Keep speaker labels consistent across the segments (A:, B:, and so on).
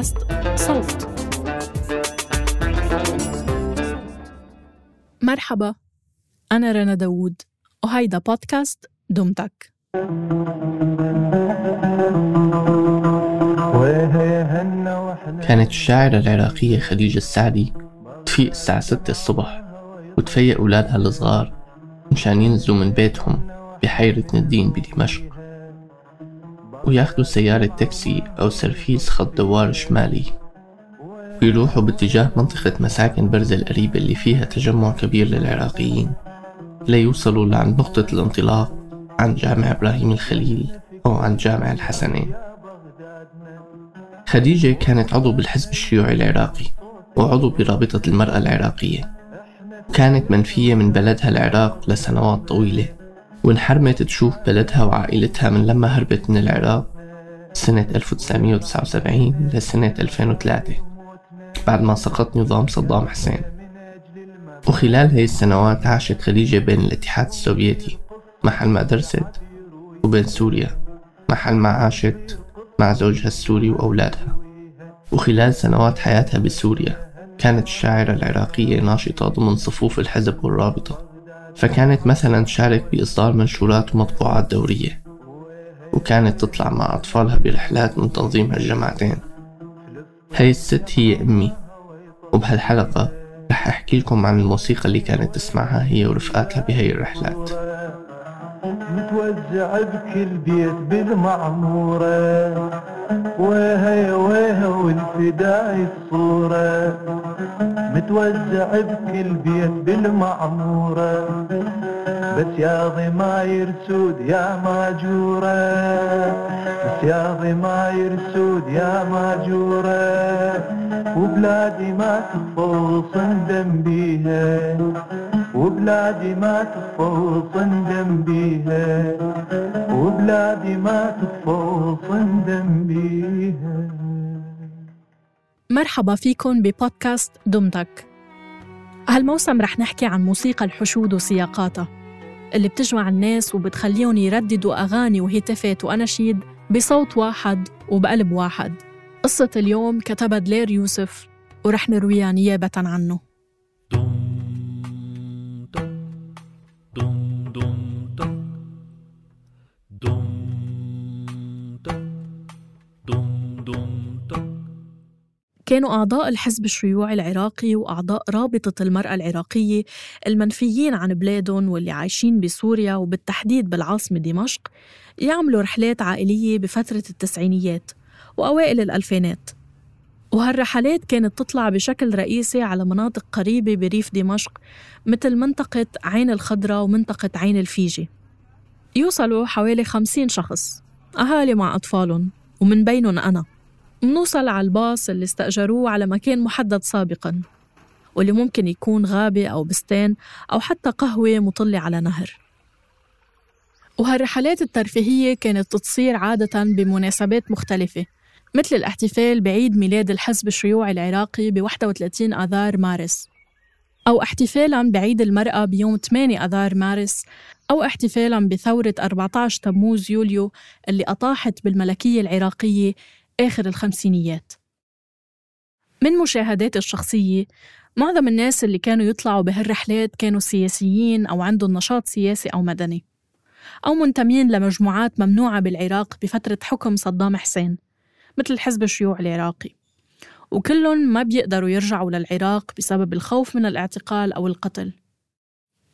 A: بودكاست صوت. مرحبا أنا رنا داوود وهيدا بودكاست دمتك.
B: كانت الشاعرة العراقية خديجة السعدي تفيق الساعة ستة الصبح وتفيق أولادها الصغار مشان ينزلوا من بيتهم بحيرة ندين بدمشق. وياخدوا سيارة تاكسي أو سرفيس خط دوار شمالي. ويروحوا باتجاه منطقة مساكن برز القريبة اللي فيها تجمع كبير للعراقيين. ليوصلوا لعند نقطة الانطلاق عند جامع إبراهيم الخليل أو عند جامع الحسنين. خديجة كانت عضو بالحزب الشيوعي العراقي وعضو برابطة المرأة العراقية. كانت منفية من بلدها العراق لسنوات طويلة. وانحرمت تشوف بلدها وعائلتها من لما هربت من العراق سنة 1979 لسنة 2003 بعد ما سقط نظام صدام حسين. وخلال هاي السنوات عاشت خديجة بين الاتحاد السوفيتي محل ما درست وبين سوريا محل ما عاشت مع زوجها السوري وأولادها. وخلال سنوات حياتها بسوريا كانت الشاعرة العراقية ناشطة ضمن صفوف الحزب والرابطة. فكانت مثلا تشارك بإصدار منشورات ومطبوعات دورية وكانت تطلع مع أطفالها برحلات من تنظيم هالجماعتين هاي الست هي أمي وبهالحلقة رح أحكي لكم عن الموسيقى اللي كانت تسمعها هي ورفقاتها بهي الرحلات.
C: متوزع بكل بيت بالمعمورة ويها يا ويها والفداي الصورة. متوزع بكل بيت بالمعمورة بس يا ضماير سود يا ماجورة. بس يا ضماير سود يا ماجورة وبلادي ما تخفى صندم بيها وبلادي ما تخفى صندم بيها وبلادي ما تخفى صندم بيها
A: مرحبا فيكم ببودكاست دمتك. هالموسم رح نحكي عن موسيقى الحشود وسياقاتها اللي بتجمع الناس وبتخليهم يرددوا أغاني وهتافات وأناشيد بصوت واحد وبقلب واحد. قصة اليوم كتبها دلير يوسف ورح نرويها نيابة عنه. كانوا أعضاء الحزب الشيوعي العراقي وأعضاء رابطة المرأة العراقية المنفيين عن بلادهم واللي عايشين بسوريا وبالتحديد بالعاصمة دمشق يعملوا رحلات عائلية بفترة التسعينيات وأوائل الألفينات. وهالرحلات كانت تطلع بشكل رئيسي على مناطق قريبة بريف دمشق مثل منطقة عين الخضراء ومنطقة عين الفيجي. يوصلوا حوالي خمسين شخص أهالي مع أطفالهم ومن بينهم أنا. منوصل على الباص اللي استأجروه على مكان محدد سابقاً واللي ممكن يكون غابة أو بستان أو حتى قهوة مطلة على نهر. وهالرحلات الترفيهية كانت تصير عادة بمناسبات مختلفة مثل الاحتفال بعيد ميلاد الحزب الشيوعي العراقي ب 31 آذار مارس أو احتفالاً بعيد المرأة بيوم 8 آذار مارس أو احتفالاً بثورة 14 تموز يوليو اللي أطاحت بالملكية العراقية آخر الخمسينيات. من مشاهداتي الشخصية معظم الناس اللي كانوا يطلعوا بهالرحلات كانوا سياسيين أو عندهم نشاط سياسي أو مدني أو منتمين لمجموعات ممنوعة بالعراق بفترة حكم صدام حسين مثل الحزب الشيوعي العراقي. وكلهم ما بيقدروا يرجعوا للعراق بسبب الخوف من الاعتقال أو القتل.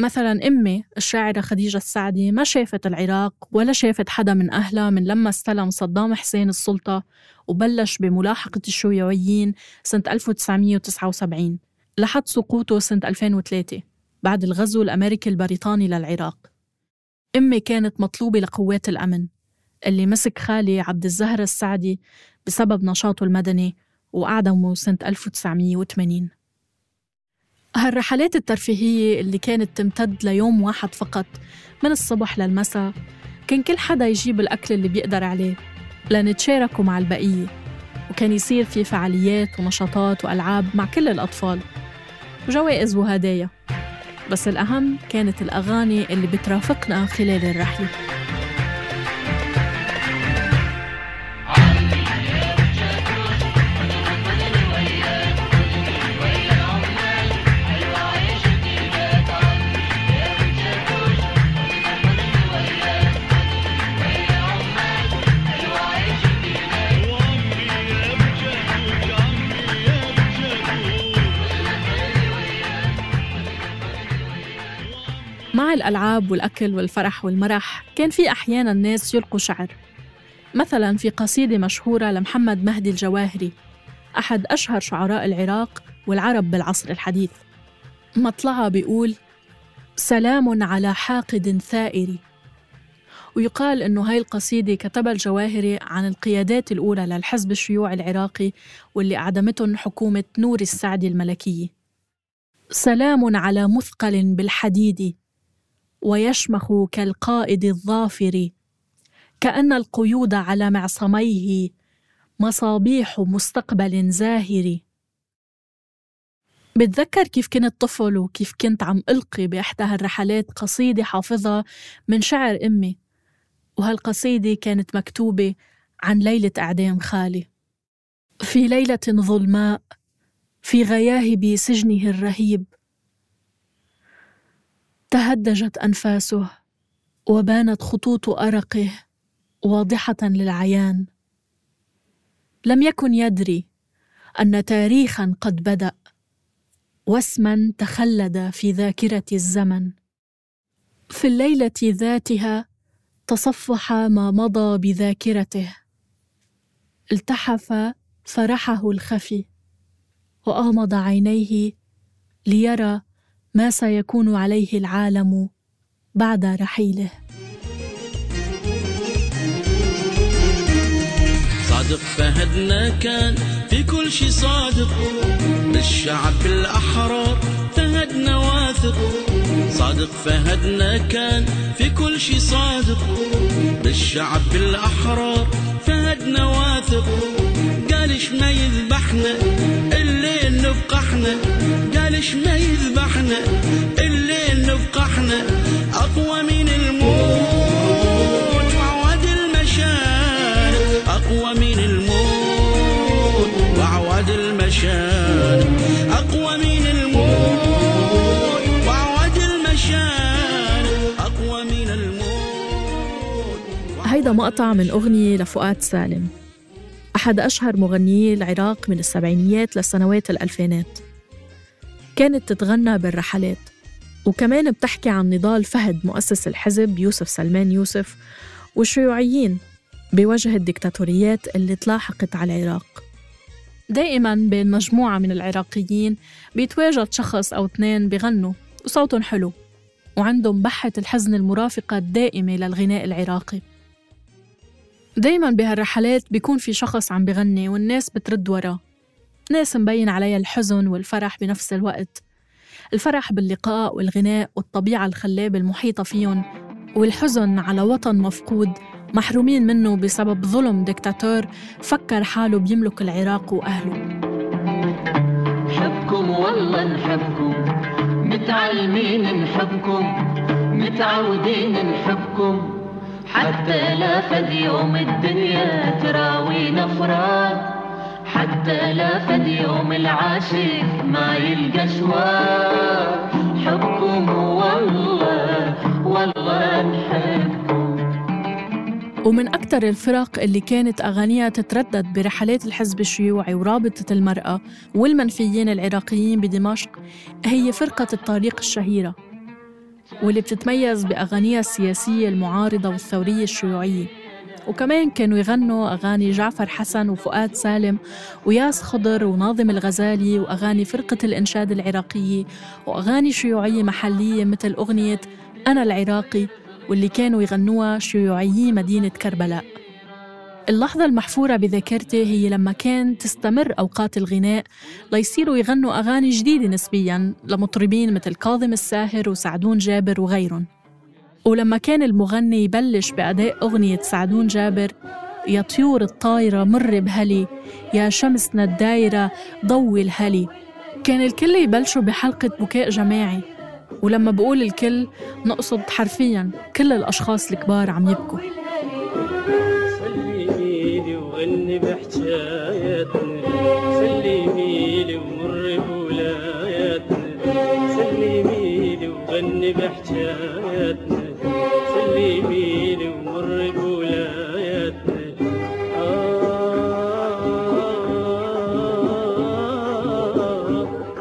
A: مثلا أمي الشاعرة خديجة السعدي ما شافت العراق ولا شافت حدا من أهلها من لما استلم صدام حسين السلطة وبلش بملاحقة الشيوعيين سنة 1979 لحد سقوطه سنة 2003 بعد الغزو الأمريكي البريطاني للعراق. أمي كانت مطلوبة لقوات الأمن اللي مسك خالي عبد الزهر السعدي بسبب نشاطه المدني وأعدمه سنة 1980 هالرحلات الترفيهية اللي كانت تمتد ليوم واحد فقط من الصبح للمساء كان كل حدا يجيب الأكل اللي بيقدر عليه لنتشاركه مع البقية وكان يصير في فعاليات ونشاطات وألعاب مع كل الأطفال وجوائز وهدايا. بس الأهم كانت الأغاني اللي بترافقنا خلال الرحلة. مع الألعاب والأكل والفرح والمرح كان في أحيانا ناس يلقوا شعر. مثلا في قصيدة مشهورة لمحمد مهدي الجواهري أحد أشهر شعراء العراق والعرب بالعصر الحديث. مطلعها بيقول سلام على حاقد ثائر. ويقال أنه هاي القصيدة كتبها الجواهري عن القيادات الأولى للحزب الشيوعي العراقي واللي أعدمتهم حكومة نور السعدي الملكية. سلام على مثقل بالحديد. ويشمخ كالقائد الظافر كأن القيود على معصميه مصابيح مستقبل زاهر. بتذكر كيف كنت طفل وكيف كنت عم ألقي بإحدى هالرحلات قصيدة حافظها من شعر أمي وهالقصيدة كانت مكتوبة عن ليلة إعدام خالي. في ليلة ظلماء في غياهب سجنه الرهيب تهدجت أنفاسه وبانت خطوط أرقه واضحة للعيان. لم يكن يدري أن تاريخا قد بدأ واسما تخلد في ذاكرة الزمن. في الليلة ذاتها تصفح ما مضى بذاكرته. التحف فرحه الخفي وأغمض عينيه ليرى ما سيكون عليه العالم بعد رحيله.
D: صادق فهدنا كان في كل شي صادق. بالشعب الأحرار فهدنا واثق صادق فهدنا كان في كل شي صادق. بالشعب الأحرار فهدنا واثق قالش ما يذبحنا؟ الليل نبقى إحنا قالش ما يذبحنا؟
A: مقطع من أغنية لفؤاد سالم. أحد أشهر مغنيي العراق من السبعينيات لسنوات الألفينات. كانت تتغنى بالرحلات وكمان بتحكي عن نضال فهد مؤسس الحزب يوسف سلمان يوسف والشيوعيين بوجه الدكتاتوريات اللي تلاحقت على العراق. دائما بين مجموعة من العراقيين بيتواجد شخص أو اثنين بغنوا وصوتهم حلو وعندهم بحة الحزن المرافقة الدائمة للغناء العراقي. دايما بهالرحلات بيكون في شخص عم بغني والناس بترد وراه. ناس مبين عليها الحزن والفرح بنفس الوقت. الفرح باللقاء والغناء والطبيعة الخلابة المحيطة فيهم والحزن على وطن مفقود محرومين منه بسبب ظلم دكتاتور فكر حاله بيملك العراق وأهله.
E: نحبكم والله نحبكم متعلمين نحبكم متعودين نحبكم. حتى لا فد يوم الدنيا تراوينا فراق حتى لا فد يوم العاشق ما يلقى شواق حبكم والله والله نحبكم
A: ومن أكثر الفرق اللي كانت أغانيها تتردد برحلات الحزب الشيوعي ورابطة المرأة والمنفيين العراقيين بدمشق هي فرقة الطريق الشهيرة. واللي بتتميز بأغانيها السياسية المعارضة والثورية الشيوعية. وكمان كانوا يغنوا أغاني جعفر حسن وفؤاد سالم وياس خضر وناظم الغزالي وأغاني فرقة الإنشاد العراقية وأغاني شيوعية محلية مثل أغنية أنا العراقي واللي كانوا يغنوها شيوعيي مدينة كربلاء. اللحظة المحفورة بذاكرتي هي لما كان تستمر أوقات الغناء ليصيروا يغنوا أغاني جديدة نسبياً لمطربين مثل كاظم الساهر وسعدون جابر وغيرهم. ولما كان المغني يبلش بأداء أغنية سعدون جابر يا طيور الطايرة مر بهلي يا شمسنا الدايرة ضوي الهلي. كان الكل يبلشوا بحلقة بكاء جماعي. ولما بقول الكل نقصد حرفيا كل الأشخاص الكبار عم يبكوا.
F: عيني بحكاياتنا سلمي لي ومر بولاياتنا سلمي لي وغني بحكاياتنا سلمي لي ومر بولاياتنا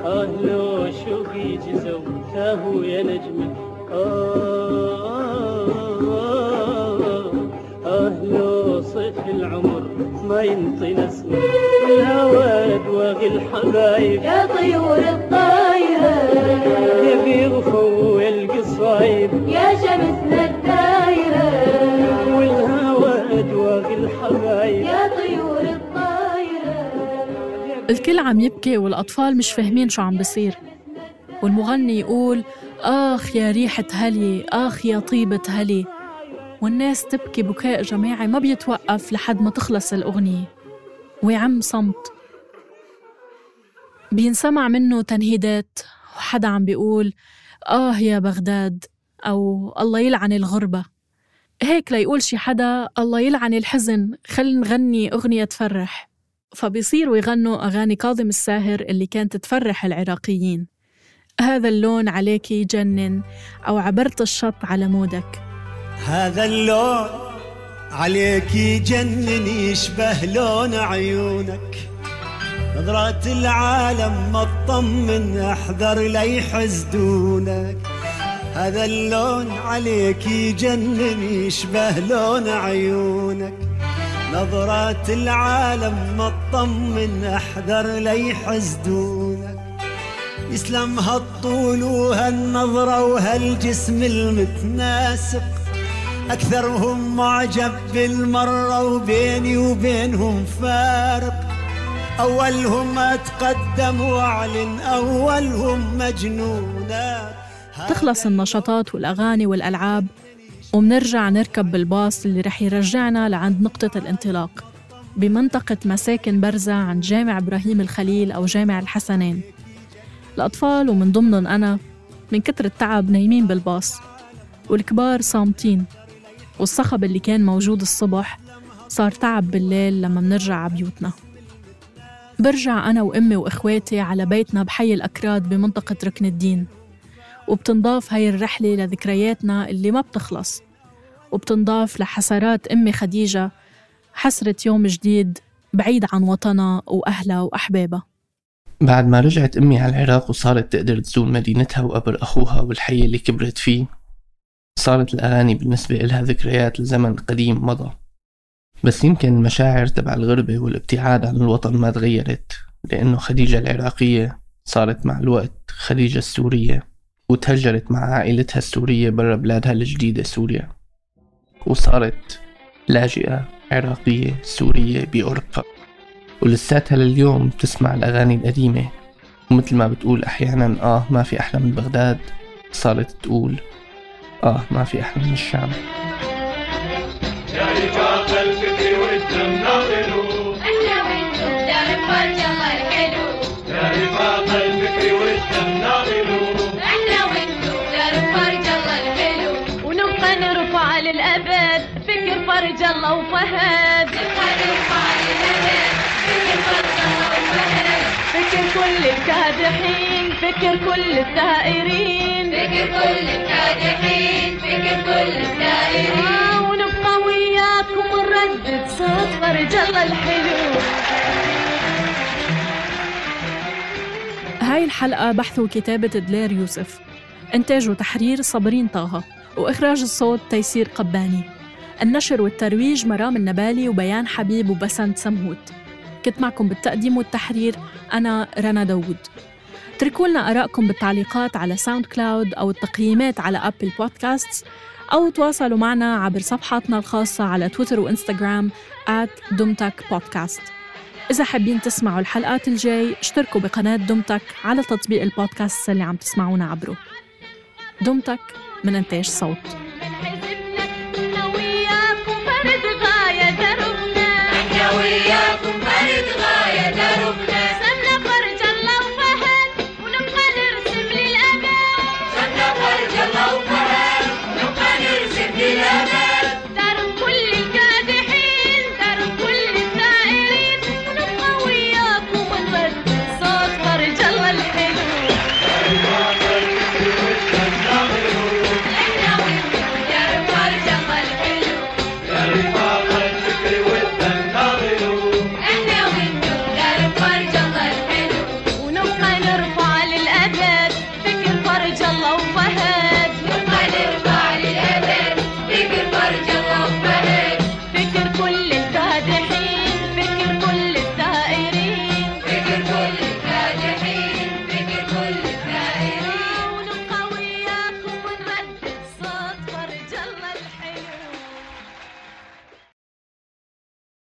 F: آه لو شوقي جزوته يا نجمة آه أهل صيف العمر ما ينطي نسمة والهوى دواغي الحبايب.
E: يا طيور الطايرة.
F: يبيغ فوق القصايب.
E: يا شمسنا الدايرة.
F: والهوى دواغي الحبايب.
E: يا طيور الطايرة.
A: الكل عم يبكي والأطفال مش فاهمين شو عم بصير. والمغني يقول آخ يا ريحة هلي آخ يا طيبة هلي. والناس تبكي بكاء جماعي ما بيتوقف لحد ما تخلص الأغنية. ويعم صمت. بينسمع منه تنهيدات. وحدا عم بيقول آه يا بغداد. أو الله يلعن الغربة. هيك ليقول شي حدا الله يلعن الحزن. خل نغني أغنية تفرح. فبيصيروا يغنوا أغاني كاظم الساهر اللي كانت تفرح العراقيين. هذا اللون عليك يجنن. أو عبرت الشط على مودك.
G: هذا اللون عليك يجنن يشبه لون عيونك. نظرات العالم ما تطمن أحذر لا يحسدونك هذا اللون عليك يجنن يشبه لون عيونك. نظرات العالم ما تطمن أحذر لا يحسدونك يسلم هالطول وهالنظرة وهالجسم المتناسق. أكثرهم معجب بالمرة وبيني وبينهم فارق. أولهم أتقدم وأعلن أولهم مجنونات.
A: تخلص النشاطات والأغاني والألعاب ومنرجع نركب بالباص اللي رح يرجعنا لعند نقطة الانطلاق بمنطقة مساكن برزة عند جامع إبراهيم الخليل أو جامع الحسنين. الأطفال ومن ضمنهم أنا من كتر التعب نايمين بالباص والكبار صامتين. والصخب اللي كان موجود الصبح صار تعب بالليل لما منرجع على بيوتنا. برجع أنا وأمي وإخواتي على بيتنا بحي الأكراد بمنطقة ركن الدين وبتنضاف هاي الرحلة لذكرياتنا اللي ما بتخلص وبتنضاف لحسرات أمي خديجة حسرة يوم جديد بعيد عن وطنها وأهلها وأحبابها.
B: بعد ما رجعت أمي على العراق وصارت تقدر تزور مدينتها وقبر أخوها والحي اللي كبرت فيه صارت الأغاني بالنسبة إلها ذكريات لزمن قديم مضى. بس يمكن المشاعر تبع الغربة والابتعاد عن الوطن ما تغيرت لأنه خديجة العراقية صارت مع الوقت خديجة السورية وتهجرت مع عائلتها السورية برا بلادها الجديدة سوريا. وصارت لاجئة عراقية سورية بأوروبا ولساتها لليوم بتسمع الأغاني القديمة. ومثل ما بتقول أحيانا آه ما في أحلى من بغداد صارت تقول آه ما في أحلى من الشام
H: يا رفاق الفكر والدم ناقلوا
E: إحنا وأنتم دار فرج الله الحلو
H: يا رفاق الفكر والدم ناقلوا
E: إحنا وأنتم دار فرج الله الحلو
I: ونبقى نرفع للأبد فكر فرج الله وفهد.
E: نبقى نرفع للأبد فكر فرج الله وفهد
I: فكر كل الكادحين فكر كل الثائرين
E: كل الكادحين فكر كل الدائرين.
I: آه ونبقى وياكم نردد صوت فرج الله الحلو
A: هاي الحلقة بحث وكتابة دلير يوسف. إنتاج وتحرير صابرين طه وإخراج الصوت تيسير قباني. النشر والترويج مرام النبالي وبيان حبيب وبسنت سمهوت. كنت معكم بالتقديم والتحرير أنا رنا داوود. اتركوا لنا آرائكم بالتعليقات على SoundCloud أو التقييمات على Apple Podcast أو تواصلوا معنا عبر صفحاتنا الخاصة على تويتر وإنستغرام at دمتك بودكاست. إذا حابين تسمعوا الحلقات الجاي اشتركوا بقناة دمتك على تطبيق البودكاست اللي عم تسمعونا عبره. دمتك من إنتاج صوت.